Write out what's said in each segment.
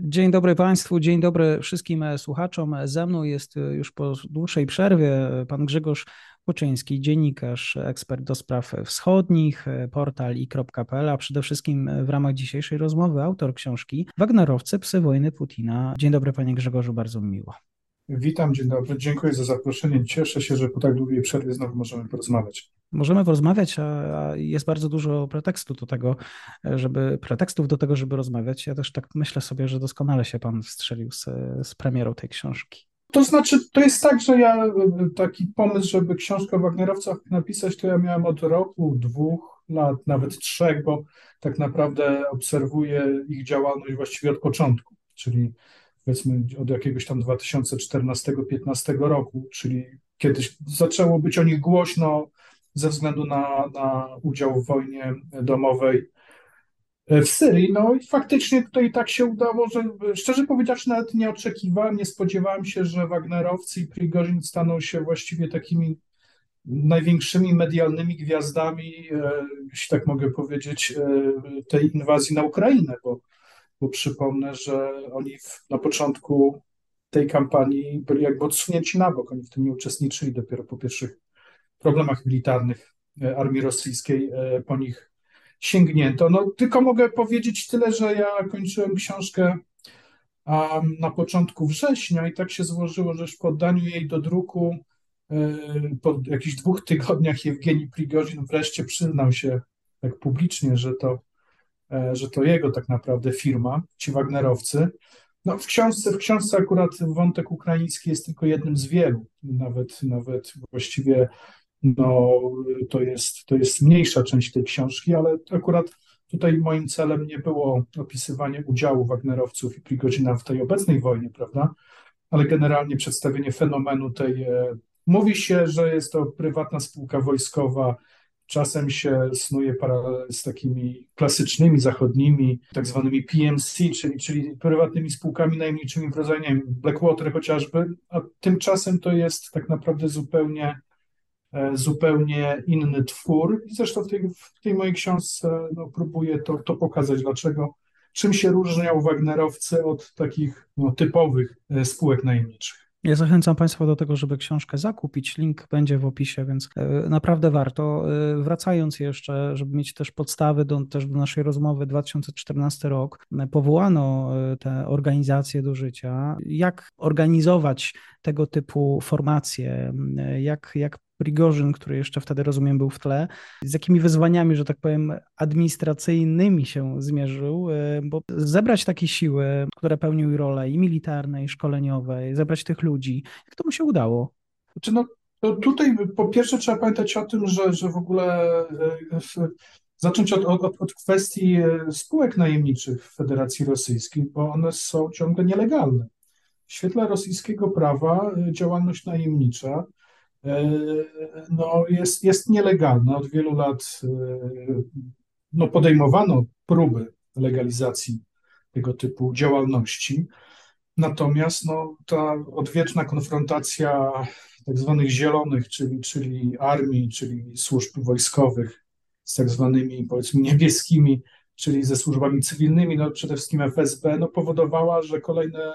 Dzień dobry Państwu, dzień dobry wszystkim słuchaczom. Ze mną jest już po dłuższej przerwie pan Grzegorz Kuczyński, dziennikarz, ekspert do spraw wschodnich, portal i.pl, a przede wszystkim w ramach dzisiejszej rozmowy autor książki Wagnerowcy, psy wojny Putina. Dzień dobry panie Grzegorzu, bardzo mi miło. Witam, dzień dobry, dziękuję za zaproszenie. Cieszę się, że po tak długiej przerwie znowu możemy porozmawiać. Możemy porozmawiać, a jest bardzo dużo pretekstu do tego, żeby pretekstów do tego, żeby rozmawiać. Ja też tak myślę sobie, że doskonale się pan wstrzelił z, z premierą tej książki. To znaczy, to jest tak, że ja taki pomysł, żeby książkę o Wagnerowcach napisać, to ja miałem od roku, dwóch lat, nawet trzech, bo tak naprawdę obserwuję ich działalność właściwie od początku, czyli powiedzmy od jakiegoś tam 2014-15 roku, czyli kiedyś zaczęło być o nich głośno ze względu na, na udział w wojnie domowej w Syrii. No i faktycznie tutaj tak się udało, że szczerze powiedziawszy nawet nie oczekiwałem, nie spodziewałem się, że Wagnerowcy i Prigozhin staną się właściwie takimi największymi medialnymi gwiazdami, e, jeśli tak mogę powiedzieć, e, tej inwazji na Ukrainę, bo, bo przypomnę, że oni w, na początku tej kampanii byli jakby odsunięci na bok, oni w tym nie uczestniczyli dopiero po pierwszych problemach militarnych e, armii rosyjskiej po nich sięgnięto. No, tylko mogę powiedzieć tyle, że ja kończyłem książkę um, na początku września i tak się złożyło, że po oddaniu jej do druku y, po jakichś dwóch tygodniach Jewgeni Prigorzin wreszcie przyznał się tak publicznie, że to, e, że to jego tak naprawdę firma, ci Wagnerowcy. No, w książce, w książce akurat wątek ukraiński jest tylko jednym z wielu, nawet, nawet właściwie no, to jest, to jest mniejsza część tej książki, ale akurat tutaj moim celem nie było opisywanie udziału Wagnerowców i Prigozina w tej obecnej wojnie, prawda? Ale generalnie przedstawienie fenomenu tej. E, mówi się, że jest to prywatna spółka wojskowa. Czasem się snuje paralel z takimi klasycznymi zachodnimi, tak zwanymi PMC, czyli, czyli prywatnymi spółkami najmniejszymi w rodzaju Blackwater chociażby, a tymczasem to jest tak naprawdę zupełnie zupełnie inny twór. I zresztą w tej, w tej mojej książce no, próbuję to, to pokazać, dlaczego, czym się różnią Wagnerowcy od takich no, typowych e, spółek najemniczych. Ja zachęcam Państwa do tego, żeby książkę zakupić. Link będzie w opisie, więc e, naprawdę warto. Wracając jeszcze, żeby mieć też podstawy do, też do naszej rozmowy, 2014 rok, powołano te organizacje do życia. Jak organizować tego typu formacje, jak, jak Prigorzyn, który jeszcze wtedy rozumiem był w tle, z jakimi wyzwaniami, że tak powiem, administracyjnymi się zmierzył, e, bo zebrać takie siły, które pełniły rolę i militarnej, i szkoleniowej, zebrać tych ludzi, jak to mu się udało? Znaczy no, tutaj po pierwsze trzeba pamiętać o tym, że, że w ogóle e, zacząć od, od, od kwestii e, spółek najemniczych w Federacji Rosyjskiej, bo one są ciągle nielegalne. W świetle rosyjskiego prawa działalność najemnicza no, jest, jest nielegalna. Od wielu lat e, no, podejmowano próby legalizacji tego typu działalności. Natomiast no, ta odwieczna konfrontacja tak zwanych zielonych, czyli, czyli armii, czyli służb wojskowych z tak zwanymi powiedzmy niebieskimi, czyli ze służbami cywilnymi, no przede wszystkim FSB, no powodowała, że kolejne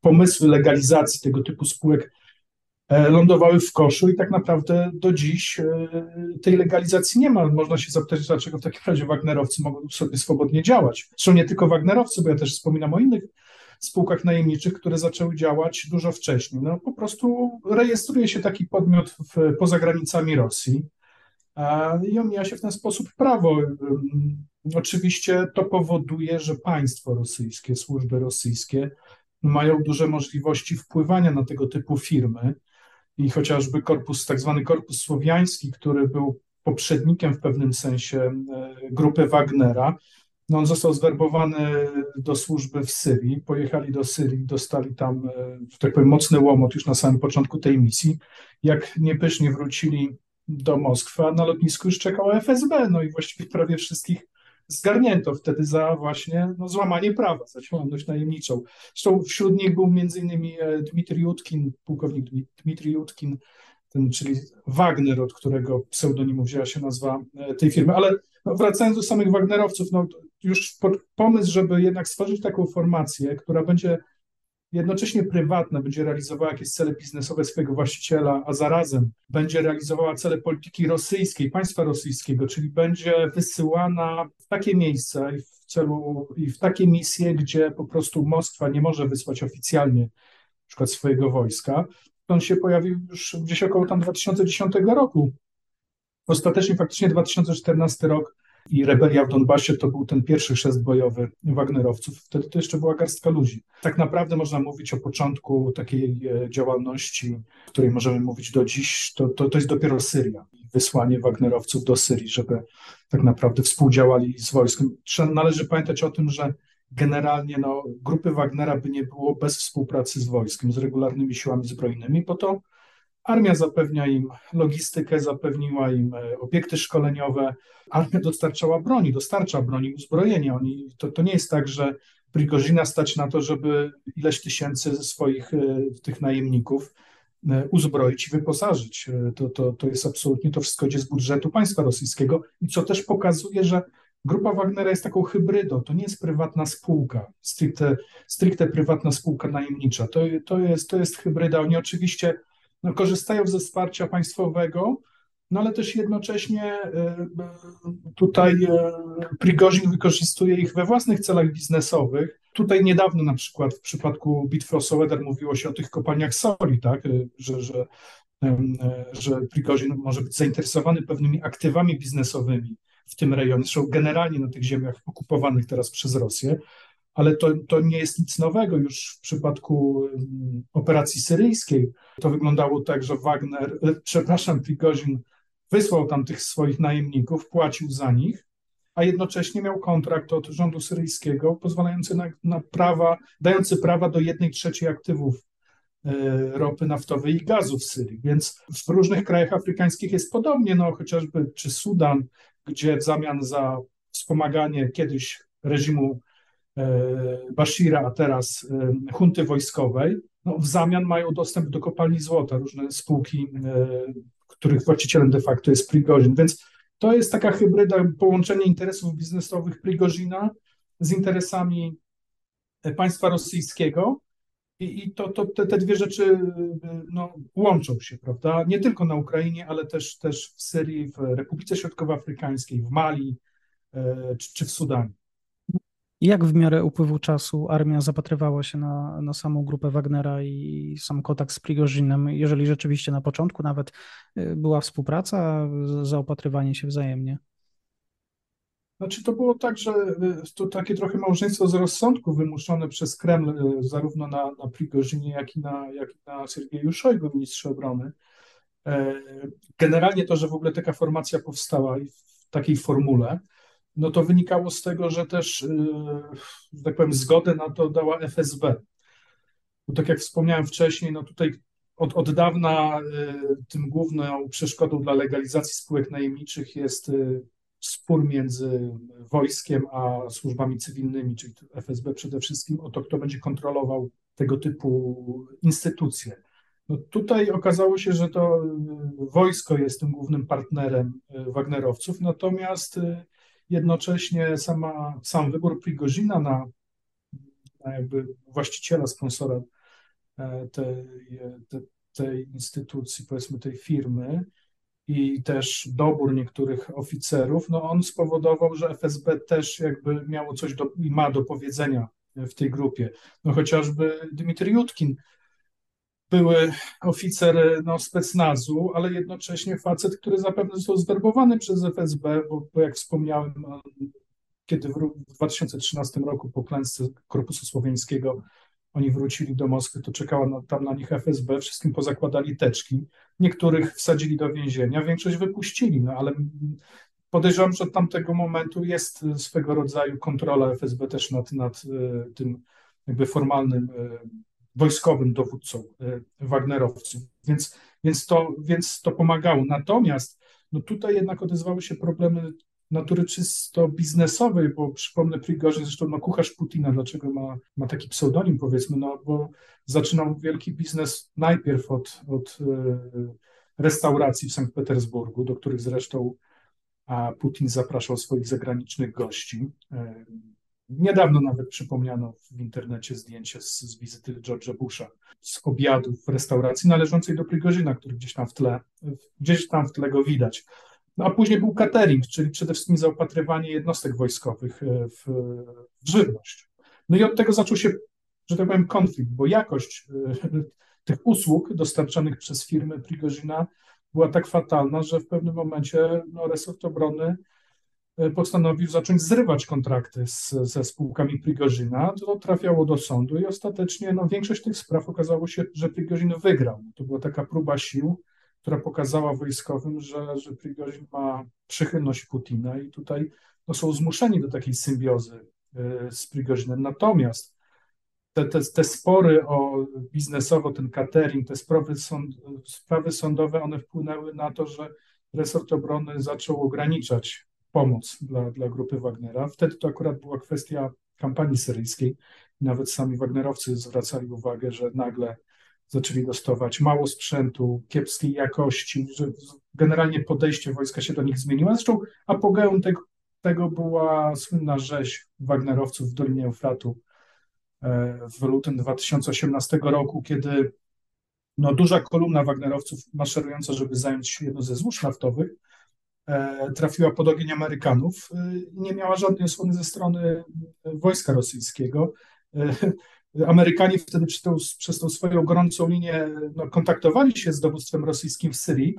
pomysły legalizacji tego typu spółek E, lądowały w koszu i tak naprawdę do dziś e, tej legalizacji nie ma. Można się zapytać, dlaczego w takim razie Wagnerowcy mogą sobie swobodnie działać. Zresztą nie tylko Wagnerowcy, bo ja też wspominam o innych spółkach najemniczych, które zaczęły działać dużo wcześniej. No po prostu rejestruje się taki podmiot w, poza granicami Rosji i omija się w ten sposób prawo. Oczywiście to powoduje, że państwo rosyjskie, służby rosyjskie mają duże możliwości wpływania na tego typu firmy i chociażby korpus, tak zwany korpus słowiański, który był poprzednikiem w pewnym sensie e, grupy Wagnera, no on został zwerbowany do służby w Syrii, pojechali do Syrii, dostali tam, e, tak powiem, mocny łomot już na samym początku tej misji. Jak niepysznie wrócili do Moskwy, a na lotnisku już czekała FSB, no i właściwie prawie wszystkich zgarnięto wtedy za właśnie no, złamanie prawa, za działalność najemniczą. Zresztą wśród nich był innymi e, Dmitrij Jutkin, pułkownik Dmitrij Jutkin, ten, czyli Wagner, od którego pseudonimu wzięła się nazwa e, tej firmy. Ale no, wracając do samych Wagnerowców, no, już pomysł, żeby jednak stworzyć taką formację, która będzie jednocześnie prywatna, będzie realizowała jakieś cele biznesowe swojego właściciela, a zarazem będzie realizowała cele polityki rosyjskiej, państwa rosyjskiego, czyli będzie wysyłana w takie miejsca i w celu i w takie misje, gdzie po prostu Moskwa nie może wysłać oficjalnie na przykład swojego wojska. On się pojawił już gdzieś około tam 2010 roku. Ostatecznie faktycznie 2014 rok i rebelia w Donbasie to był ten pierwszy chrzest bojowy Wagnerowców. Wtedy to jeszcze była garstka ludzi. Tak naprawdę można mówić o początku takiej e, działalności, o której możemy mówić do dziś, to, to, to jest dopiero Syria. Wysłanie Wagnerowców do Syrii, żeby tak naprawdę współdziałali z wojskiem. Należy pamiętać o tym, że generalnie no, grupy Wagnera by nie było bez współpracy z wojskiem, z regularnymi siłami zbrojnymi, bo to Armia zapewnia im logistykę, zapewniła im e, obiekty szkoleniowe. Armia dostarczała broni, dostarcza broni, uzbrojenia. Oni, to, to nie jest tak, że Prigozina stać na to, żeby ileś tysięcy swoich e, tych najemników e, uzbroić i wyposażyć. To, to, to jest absolutnie, to wszystko idzie z budżetu państwa rosyjskiego i co też pokazuje, że Grupa Wagnera jest taką hybrydą, to nie jest prywatna spółka, stricte, stricte prywatna spółka najemnicza, to, to, jest, to jest hybryda. Oni oczywiście no, korzystają ze wsparcia państwowego, no ale też jednocześnie e, e, tutaj e, Prigozin wykorzystuje ich we własnych celach biznesowych. Tutaj niedawno na przykład w przypadku bitwy o Soledar mówiło się o tych kopalniach soli, tak, że, że, że Prigozin może być zainteresowany pewnymi aktywami biznesowymi w tym rejonie, zresztą generalnie na tych ziemiach okupowanych teraz przez Rosję ale to, to nie jest nic nowego. Już w przypadku mm, operacji syryjskiej to wyglądało tak, że Wagner, e, przepraszam, Prigozin wysłał tam tych swoich najemników, płacił za nich, a jednocześnie miał kontrakt od rządu syryjskiego pozwalający na, na prawa, dający prawa do jednej trzeciej aktywów e, ropy naftowej i gazu w Syrii. Więc w różnych krajach afrykańskich jest podobnie, no chociażby czy Sudan, gdzie w zamian za wspomaganie kiedyś reżimu Bashira, a teraz e, hunty wojskowej, no w zamian mają dostęp do kopalni złota, różne spółki, e, których właścicielem de facto jest Prigozin. Więc to jest taka hybryda, połączenie interesów biznesowych Prigozina z interesami państwa rosyjskiego. I, i to, to te, te, dwie rzeczy no, łączą się, prawda? Nie tylko na Ukrainie, ale też, też w Syrii, w Republice Środkowoafrykańskiej, w Mali czy, czy w Sudanie. Jak w miarę upływu czasu armia zapatrywała się na, na samą grupę Wagnera i sam kontakt z Prigozinem, jeżeli rzeczywiście na początku nawet y, była współpraca, zaopatrywanie się wzajemnie? Znaczy to było tak, że y, to takie trochę małżeństwo z rozsądku wymuszone przez Kreml y, zarówno na, na jak i na, jak i na Sergieju Szojgu, ministrze obrony. E, generalnie to, że w ogóle taka formacja powstała w takiej formule, no to wynikało z tego, że też, y, że tak powiem, zgodę na to dała FSB. Bo tak jak wspomniałem wcześniej, no tutaj od, od dawna y, tym główną przeszkodą dla legalizacji spółek najemniczych jest y, spór między wojskiem a służbami cywilnymi, czyli FSB przede wszystkim, o to, kto będzie kontrolował tego typu instytucje. No tutaj okazało się, że to wojsko jest tym głównym partnerem Wagnerowców, natomiast Jednocześnie sama, sam wybór Prigozina na, na jakby właściciela, sponsora e, tej, tej, tej instytucji, powiedzmy tej firmy i też dobór niektórych oficerów, no on spowodował, że FSB też jakby miało coś do, i ma do powiedzenia w tej grupie. No chociażby Dmitrij Jutkin, były oficer no, specnazu, ale jednocześnie facet, który zapewne został zwerbowany przez FSB, bo, bo jak wspomniałem, kiedy w 2013 roku po klęsce Korpusu Słowiańskiego oni wrócili do Moskwy, to czekała na, tam na nich FSB, wszystkim pozakładali teczki. Niektórych wsadzili do więzienia, większość wypuścili, no ale podejrzewam, że od tamtego momentu jest swego rodzaju kontrola FSB też nad, nad e, tym jakby formalnym e, wojskowym dowódcą e, Wagnerowców, więc, więc, to, więc to pomagało. Natomiast no tutaj jednak odezwały się problemy natury czysto biznesowej, bo przypomnę Prigorzyn, zresztą no, kucharz Putina, dlaczego ma, ma taki pseudonim powiedzmy, no bo zaczynał wielki biznes najpierw od, od restauracji w Sankt Petersburgu, do których zresztą Putin zapraszał swoich zagranicznych gości. Niedawno nawet przypomniano w internecie zdjęcie z, z wizyty George'a Busha, z obiadu w restauracji należącej do Prigorzyna, który gdzieś tam w tle, gdzieś tam w tle go widać. No a później był catering, czyli przede wszystkim zaopatrywanie jednostek wojskowych e, w, w żywność. No i od tego zaczął się, że tak powiem, konflikt, bo jakość e, tych usług dostarczanych przez firmy Prigorzyna była tak fatalna, że w pewnym momencie no, resort obrony postanowił zacząć zrywać kontrakty z, ze spółkami Prigorzyna. To trafiało do sądu i ostatecznie no, większość tych spraw okazało się, że Prigorzyn wygrał. To była taka próba sił, która pokazała wojskowym, że, że ma przychylność Putina i tutaj no, są zmuszeni do takiej symbiozy e, z Prigorzynem. Natomiast te, te, te spory o biznesowo, ten catering, te sprawy, sąd, sprawy sądowe, one wpłynęły na to, że resort obrony zaczął ograniczać pomoc dla, dla grupy Wagnera. Wtedy to akurat była kwestia kampanii syryjskiej. Nawet sami Wagnerowcy zwracali uwagę, że nagle zaczęli dostawać mało sprzętu, kiepskiej jakości, że generalnie podejście wojska się do nich zmieniło. Zresztą apogeum tego, tego była słynna rzeź Wagnerowców w Dolinie Eufratu E, w lutym 2018 roku, kiedy no, duża kolumna Wagnerowców maszerująca, żeby zająć jedno ze złóż naftowych, trafiła pod ogień Amerykanów i e, nie miała żadnej osłony ze strony wojska rosyjskiego. Amerykanie wtedy przez tą, przez tą swoją gorącą linię no, kontaktowali się z dowództwem rosyjskim w Syrii,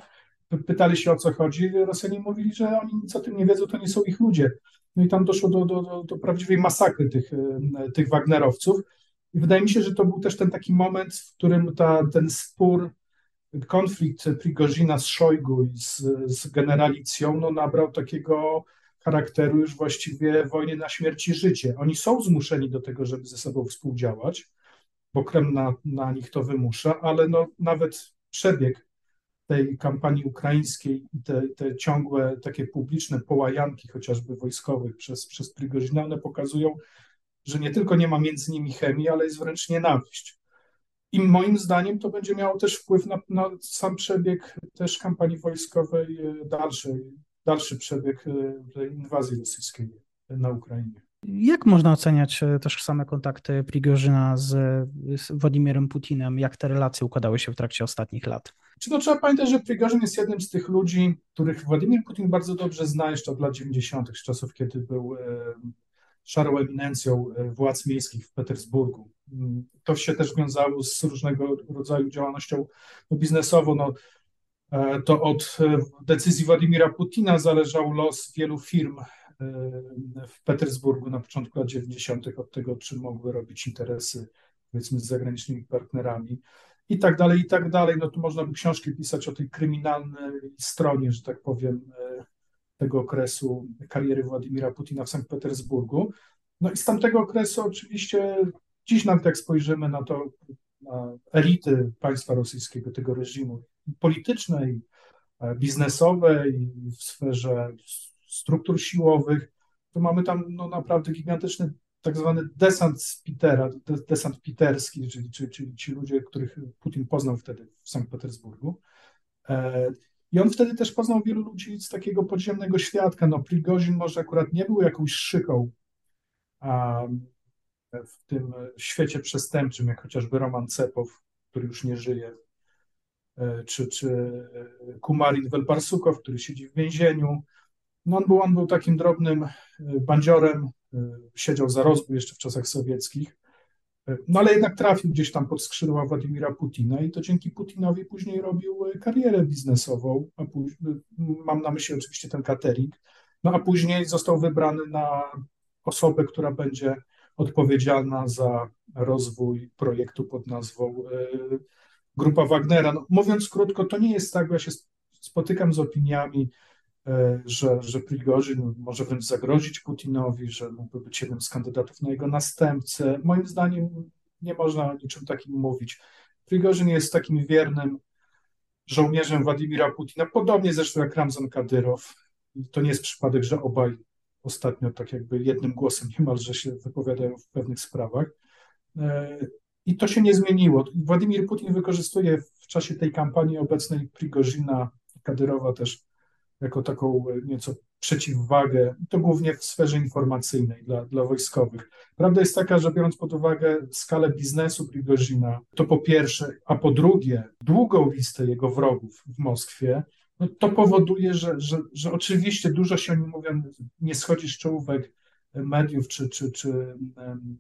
pytali się o co chodzi. Rosjanie mówili, że oni nic o tym nie wiedzą, to nie są ich ludzie. No i tam doszło do, do, do, prawdziwej masakry tych, e, tych Wagnerowców. I wydaje mi się, że to był też ten taki moment, w którym ta, ten spór, konflikt Prigozina z Szojgu i z, z generalicją no, nabrał takiego charakteru już właściwie wojny na śmierć i życie. Oni są zmuszeni do tego, żeby ze sobą współdziałać, bo Kreml na, na nich to wymusza, ale no, nawet przebieg tej kampanii ukraińskiej i te, te ciągłe takie publiczne połajanki, chociażby wojskowych przez, przez Prigozina, one pokazują, że nie tylko nie ma między nimi chemii, ale jest wręcz nienawiść. I moim zdaniem to będzie miało też wpływ na, na sam przebieg też kampanii wojskowej, e, dalszy, dalszy przebieg e, inwazji rosyjskiej na Ukrainie. Jak można oceniać e, też same kontakty Prigorzyna z, z Władimirem Putinem? Jak te relacje układały się w trakcie ostatnich lat? Czy to trzeba pamiętać, że Prigorzyn jest jednym z tych ludzi, których Władimir Putin bardzo dobrze zna jeszcze od lat 90., z czasów, kiedy był szarą eminencją władz miejskich w Petersburgu. To się też wiązało z różnego rodzaju działalnością biznesową. No, to od decyzji Władimira Putina zależał los wielu firm w Petersburgu na początku lat 90., od tego, czy mogły robić interesy, powiedzmy, z zagranicznymi partnerami i tak dalej, i tak dalej. No tu można by książki pisać o tej kryminalnej stronie, że tak powiem, e, tego okresu kariery Władimira Putina w Sankt Petersburgu. No i z tamtego okresu oczywiście dziś nawet jak spojrzymy na to, na elity państwa rosyjskiego, tego reżimu politycznej, e, biznesowej, w sferze struktur siłowych, to mamy tam no, naprawdę gigantyczny tak zwany desant z Petera, desant piterski, czyli, czyli, czyli ci ludzie, których Putin poznał wtedy w Sankt Petersburgu. E, I on wtedy też poznał wielu ludzi z takiego podziemnego świadka. No, Prigozin może akurat nie był jakąś szyką w tym świecie przestępczym, jak chociażby Roman Cepow, który już nie żyje, e, czy, czy Kumarin Welbarsukow, który siedzi w więzieniu, no on był, on był takim drobnym e, bandziorem, e, siedział za rozbój jeszcze w czasach sowieckich, e, no ale jednak trafił gdzieś tam pod skrzydła Władimira Putina i to dzięki Putinowi później robił karierę biznesową, a później, mam na myśli oczywiście ten catering, no a później został wybrany na osobę, która będzie odpowiedzialna za rozwój projektu pod nazwą Grupa Wagnera. No, mówiąc krótko, to nie jest tak, bo ja się spotykam z opiniami, że, że Prigorzyn może wręcz zagrozić Putinowi, że mógłby być jednym z kandydatów na jego następcę. Moim zdaniem nie można o niczym takim mówić. Prigorzyn jest takim wiernym żołnierzem Władimira Putina, podobnie zresztą jak Ramzan Kadyrow. To nie jest przypadek, że obaj ostatnio tak jakby jednym głosem niemalże się wypowiadają w pewnych sprawach. E, I to się nie zmieniło. Władimir Putin wykorzystuje w czasie tej kampanii obecnej Prigozina, Kadyrowa też jako taką nieco przeciwwagę, to głównie w sferze informacyjnej dla, dla wojskowych. Prawda jest taka, że biorąc pod uwagę skalę biznesu Prigozina, to po pierwsze, a po drugie, długą listę jego wrogów w Moskwie, no to powoduje, że, że, że oczywiście dużo się o nim mówią, nie schodzi z czołówek mediów czy, czy, czy um,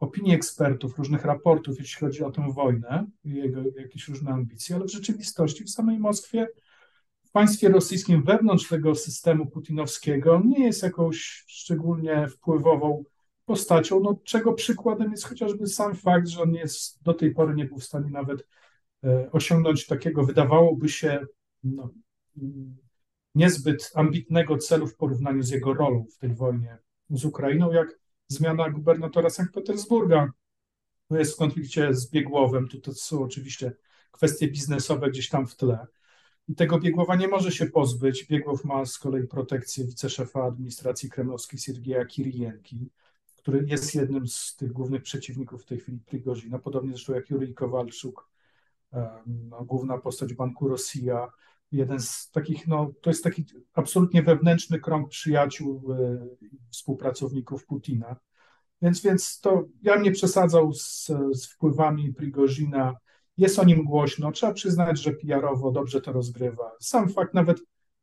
opinii ekspertów, różnych raportów, jeśli chodzi o tę wojnę i jego jakieś różne ambicje, ale w rzeczywistości w samej Moskwie państwie rosyjskim wewnątrz tego systemu putinowskiego nie jest jakąś szczególnie wpływową postacią, no, czego przykładem jest chociażby sam fakt, że on jest, do tej pory nie był w stanie nawet e, osiągnąć takiego, wydawałoby się, no, niezbyt ambitnego celu w porównaniu z jego rolą w tej wojnie z Ukrainą, jak zmiana gubernatora Sankt Petersburga. To jest w konflikcie z Biegłowem, tu to są oczywiście kwestie biznesowe gdzieś tam w tle. I tego Biegłowa nie może się pozbyć. Biegłow ma z kolei protekcję wiceszefa administracji kremlowskiej Siergieja Kirijenki, który jest jednym z tych głównych przeciwników w tej chwili Prigozina, podobnie zresztą jak Jurij Kowalczuk, no, główna postać Banku Rosja, jeden z takich, no to jest taki absolutnie wewnętrzny krąg przyjaciół e, współpracowników Putina. Więc, więc to ja nie przesadzał z, z wpływami Prigozina jest o nim głośno. Trzeba przyznać, że PR-owo dobrze to rozgrywa. Sam fakt, nawet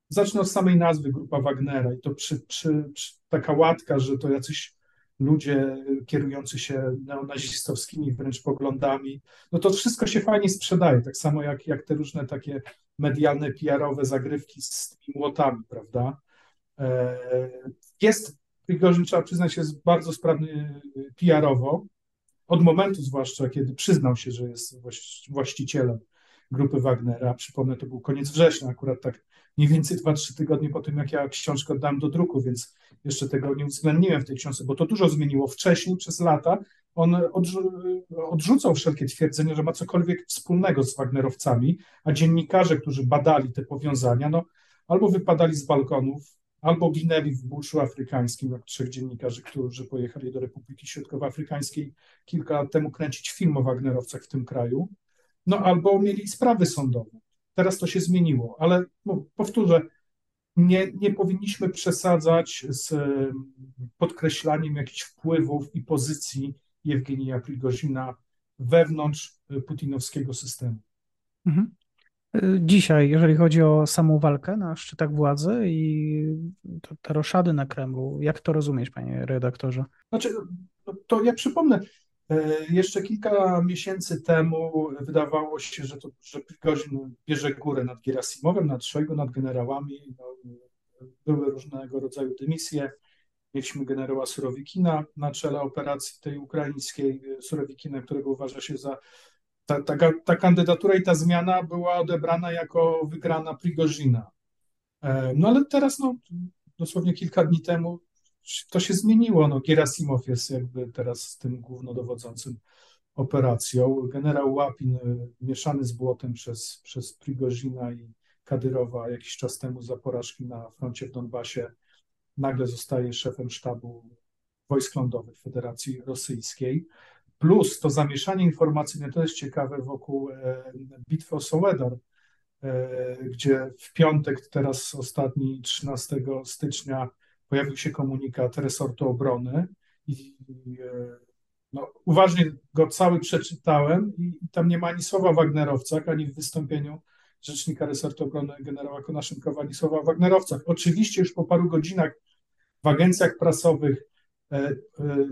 zacznę od samej nazwy Grupa Wagnera i to przy, przy, przy, taka łatka, że to jacyś ludzie kierujący się neonazistowskimi wręcz poglądami, no to wszystko się fajnie sprzedaje, tak samo jak, jak te różne takie medialne, PR-owe zagrywki z tymi młotami, prawda? E, jest, Prigorzyn, trzeba przyznać, jest bardzo sprawny PR-owo, od momentu zwłaszcza, kiedy przyznał się, że jest właścicielem grupy Wagnera, przypomnę, to był koniec września, akurat tak mniej więcej 2-3 tygodnie po tym, jak ja książkę oddałem do druku, więc jeszcze tego nie uwzględniłem w tej książce, bo to dużo zmieniło. Wcześniej, przez lata, on odrzucał wszelkie twierdzenia, że ma cokolwiek wspólnego z Wagnerowcami, a dziennikarze, którzy badali te powiązania, no, albo wypadali z balkonów, albo ginęli w buszu afrykańskim, jak trzech dziennikarzy, którzy pojechali do Republiki Środkowoafrykańskiej kilka lat temu kręcić film o Wagnerowcach w tym kraju, no albo mieli sprawy sądowe. Teraz to się zmieniło, ale no, powtórzę, nie, nie powinniśmy przesadzać z podkreślaniem jakichś wpływów i pozycji Jewgenija Prigozina wewnątrz putinowskiego systemu. Mhm. Dzisiaj, jeżeli chodzi o samą walkę na szczytach władzy i te roszady na Kremlu, jak to rozumieć, panie redaktorze? Znaczy, no, to ja przypomnę, jeszcze kilka miesięcy temu wydawało się, że, to, że Prigozin bierze górę nad Gerasimowem, nad Szojgu, nad generałami. No, były różnego rodzaju dymisje. Mieliśmy generała Surowikina na czele operacji tej ukraińskiej, Surowikina, którego uważa się za ta, ta, ta kandydatura i ta zmiana była odebrana jako wygrana Prigozina. E, no ale teraz, no, dosłownie kilka dni temu to się zmieniło. No, Gerasimow jest jakby teraz tym głównodowodzącym operacją. Generał Łapin, e, mieszany z błotem przez, przez Prigozina i Kadyrowa jakiś czas temu za porażki na froncie w Donbasie, nagle zostaje szefem sztabu wojsk lądowych Federacji Rosyjskiej plus to zamieszanie informacyjne, to jest ciekawe wokół e, bitwy o Soledar, e, gdzie w piątek, teraz ostatni 13 stycznia, pojawił się komunikat resortu obrony i e, no, uważnie go cały przeczytałem i tam nie ma ani słowa o Wagnerowcach, ani w wystąpieniu rzecznika resortu obrony generała Konaszynkowa, ani słowa o Wagnerowcach. Oczywiście już po paru godzinach w agencjach prasowych E, e,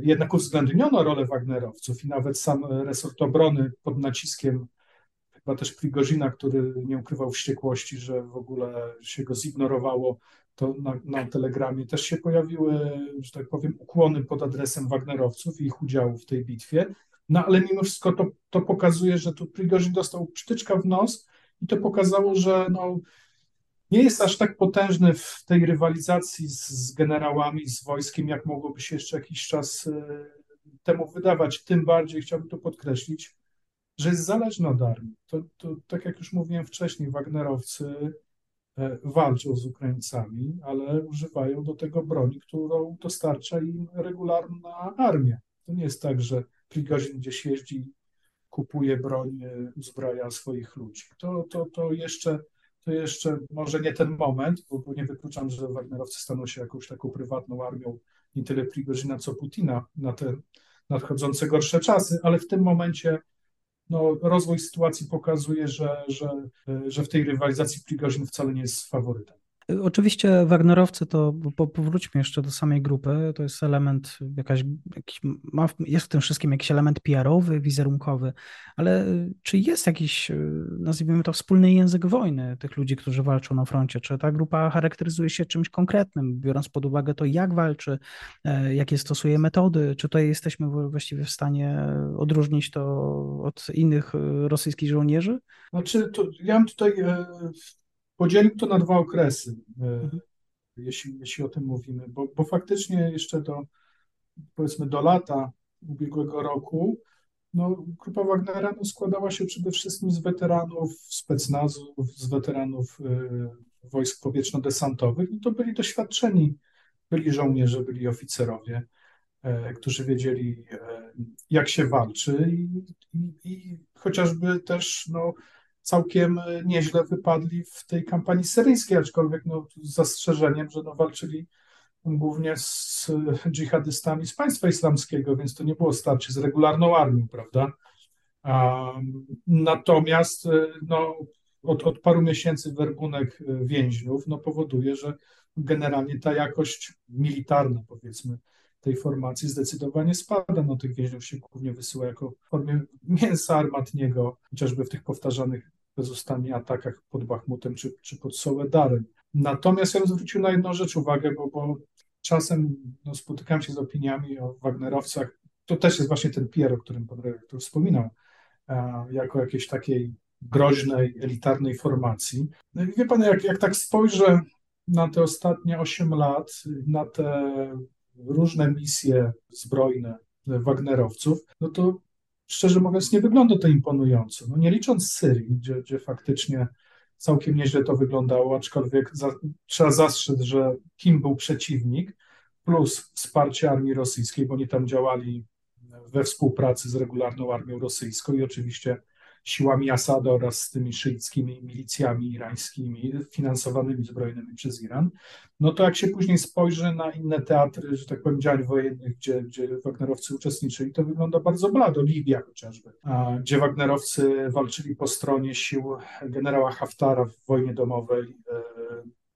jednak uwzględniono rolę Wagnerowców i nawet sam resort obrony pod naciskiem chyba też Prigozina, który nie ukrywał wściekłości, że w ogóle się go zignorowało, to na, na telegramie też się pojawiły, że tak powiem, ukłony pod adresem Wagnerowców i ich udziału w tej bitwie. No ale mimo wszystko to, to pokazuje, że tu Prigorzyn dostał przytyczka w nos i to pokazało, że no, nie jest aż tak potężny w tej rywalizacji z, z generałami, z wojskiem, jak mogłoby się jeszcze jakiś czas y, temu wydawać. Tym bardziej chciałbym to podkreślić, że jest zależny od armii. To, to, tak jak już mówiłem wcześniej, Wagnerowcy e, walczą z Ukraińcami, ale używają do tego broni, którą dostarcza im regularna armia. To nie jest tak, że Prigozin gdzieś jeździ, kupuje broń, e, uzbraja swoich ludzi. To, to, to, jeszcze, to jeszcze może nie ten moment, bo, bo nie wykluczam, że Wagnerowcy staną się jakąś taką prywatną armią nie tyle Prigozina, co Putina na te nadchodzące gorsze czasy, ale w tym momencie no, rozwój sytuacji pokazuje, że, że, że w tej rywalizacji Prigozin wcale nie jest faworytem. Oczywiście Wagnerowcy to, po, powróćmy jeszcze do samej grupy, to jest element jakaś, jakiś, ma, jest w tym wszystkim jakiś element PR-owy, wizerunkowy, ale czy jest jakiś, nazwijmy to, wspólny język wojny tych ludzi, którzy walczą na froncie? Czy ta grupa charakteryzuje się czymś konkretnym, biorąc pod uwagę to, jak walczy, e, jakie stosuje metody? Czy tutaj jesteśmy właściwie w stanie odróżnić to od innych e, rosyjskich żołnierzy? Znaczy, to ja mam tutaj e, Podzielił to na dwa okresy, e, mhm. jeśli, jeśli o tym mówimy, bo, bo faktycznie jeszcze do, powiedzmy, do lata ubiegłego roku, no, grupa Wagnera no, składała się przede wszystkim z weteranów specnazu, z weteranów y, wojsk powietrzno-desantowych i to byli doświadczeni, byli żołnierze, byli oficerowie, y, którzy wiedzieli, y, jak się walczy i, i, i chociażby też no, całkiem e, nieźle wypadli w tej kampanii syryjskiej, aczkolwiek no, z zastrzeżeniem, że no, walczyli głównie z e, dżihadystami z państwa islamskiego, więc to nie było starcie z regularną armią, prawda? Natomiast e, no, od, od paru miesięcy werbunek więźniów no, powoduje, że generalnie ta jakość militarna, powiedzmy, tej formacji zdecydowanie spada. No, tych więźniów się głównie wysyła jako w formie mięsa armatniego, chociażby w tych powtarzanych bezustannie atakach pod Bachmutem czy, czy pod Soledarem. Natomiast ja bym zwrócił na jedną rzecz uwagę, bo, bo czasem no, spotykam się z opiniami o Wagnerowcach. To też jest właśnie ten Pierre, o którym pan redaktor wspominał, e, jako jakiejś takiej groźnej, elitarnej formacji. No i wie pan, jak, jak tak spojrzę na te ostatnie 8 lat, na te różne misje zbrojne Wagnerowców, no to szczerze mówiąc nie wygląda to imponująco. No nie licząc Syrii, gdzie, gdzie faktycznie całkiem nieźle to wyglądało, aczkolwiek za, trzeba zastrzec, że kim był przeciwnik, plus wsparcie armii rosyjskiej, bo oni tam działali we współpracy z regularną armią rosyjską i oczywiście siłami Asada oraz z tymi szyickimi milicjami irańskimi finansowanymi zbrojnymi przez Iran, no to jak się później spojrzy na inne teatry, że tak powiem, działań wojennych, gdzie, gdzie Wagnerowcy uczestniczyli, to wygląda bardzo blado. Libia chociażby, gdzie Wagnerowcy walczyli po stronie sił generała Haftara w wojnie domowej. E,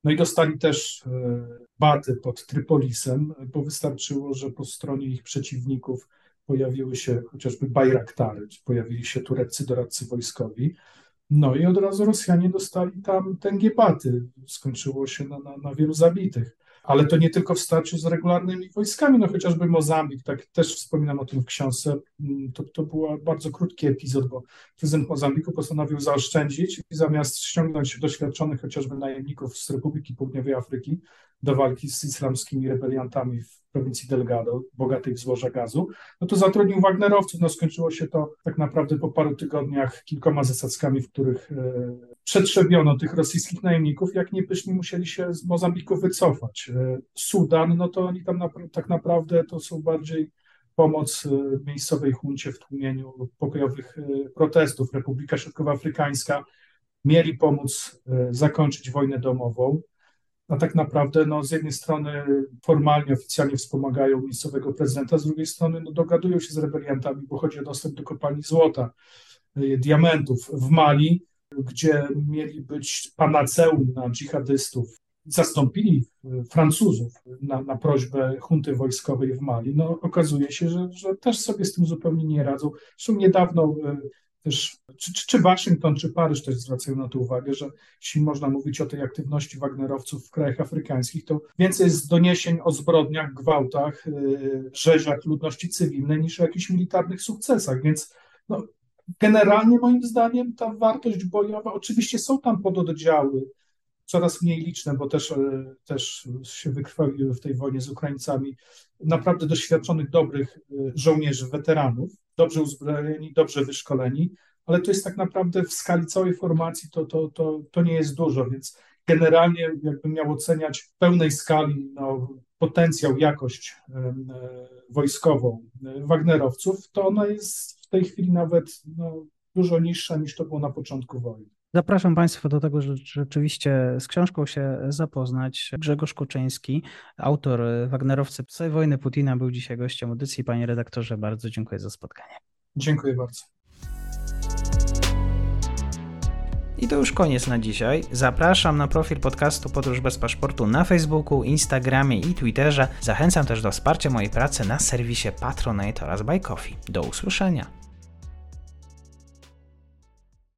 no i dostali też e, baty pod Trypolisem, bo wystarczyło, że po stronie ich przeciwników pojawiły się chociażby Bajraktary, pojawili się tureccy doradcy wojskowi. No i od razu Rosjanie dostali tam tęgiepaty. Skończyło się na, na, na wielu zabitych. Ale to nie tylko w starciu z regularnymi wojskami, no chociażby Mozambik, tak też wspominam o tym w książce, mm, to, to był bardzo krótki epizod, bo prezydent Mozambiku postanowił zaoszczędzić i zamiast ściągnąć doświadczonych chociażby najemników z Republiki Południowej Afryki do walki z islamskimi rebeliantami w prowincji Delgado, bogatej w złoża gazu, no to zatrudnił Wagnerowców. No skończyło się to tak naprawdę po paru tygodniach kilkoma zasadzkami, w których e, przetrzebiono tych rosyjskich najemników, jak niepyszni musieli się z Mozambiku wycofać. E, Sudan, no to oni tam na, tak naprawdę to są bardziej pomoc e, miejscowej huncie w tłumieniu pokojowych e, protestów. Republika Środkowoafrykańska mieli pomóc e, zakończyć wojnę domową a tak naprawdę no, z jednej strony formalnie, oficjalnie wspomagają miejscowego prezydenta, z drugiej strony no, dogadują się z rebeliantami, bo chodzi o dostęp do kopalni złota, y, diamentów w Mali, gdzie mieli być panaceum na dżihadystów. Zastąpili y, Francuzów na, na prośbę hunty wojskowej w Mali. No, okazuje się, że, że też sobie z tym zupełnie nie radzą. Zresztą niedawno y, też, czy, czy, Waszyngton, czy Paryż też zwracają na to uwagę, że jeśli można mówić o tej aktywności Wagnerowców w krajach afrykańskich, to więcej jest doniesień o zbrodniach, gwałtach, yy, rzeziach ludności cywilnej niż o jakichś militarnych sukcesach, więc no, generalnie moim zdaniem ta wartość bojowa, oczywiście są tam pododdziały, coraz mniej liczne, bo też, e, też się wykrwawiły w tej wojnie z Ukraińcami, naprawdę doświadczonych, dobrych e, żołnierzy, weteranów, dobrze uzbrojeni, dobrze wyszkoleni, ale to jest tak naprawdę w skali całej formacji to, to, to, to nie jest dużo, więc generalnie jakbym miał oceniać w pełnej skali no, potencjał, jakość e, wojskową Wagnerowców, to ona jest w tej chwili nawet no, dużo niższa niż to było na początku wojny. Zapraszam Państwa do tego, że rzeczywiście z książką się zapoznać. Grzegorz Kuczyński, autor Wagnerowcy Psy Wojny Putina, był dzisiaj gościem audycji. Panie redaktorze, bardzo dziękuję za spotkanie. Dziękuję bardzo. I to już koniec na dzisiaj. Zapraszam na profil podcastu Podróż bez paszportu na Facebooku, Instagramie i Twitterze. Zachęcam też do wsparcia mojej pracy na serwisie Patronite oraz Buy Coffee. Do usłyszenia.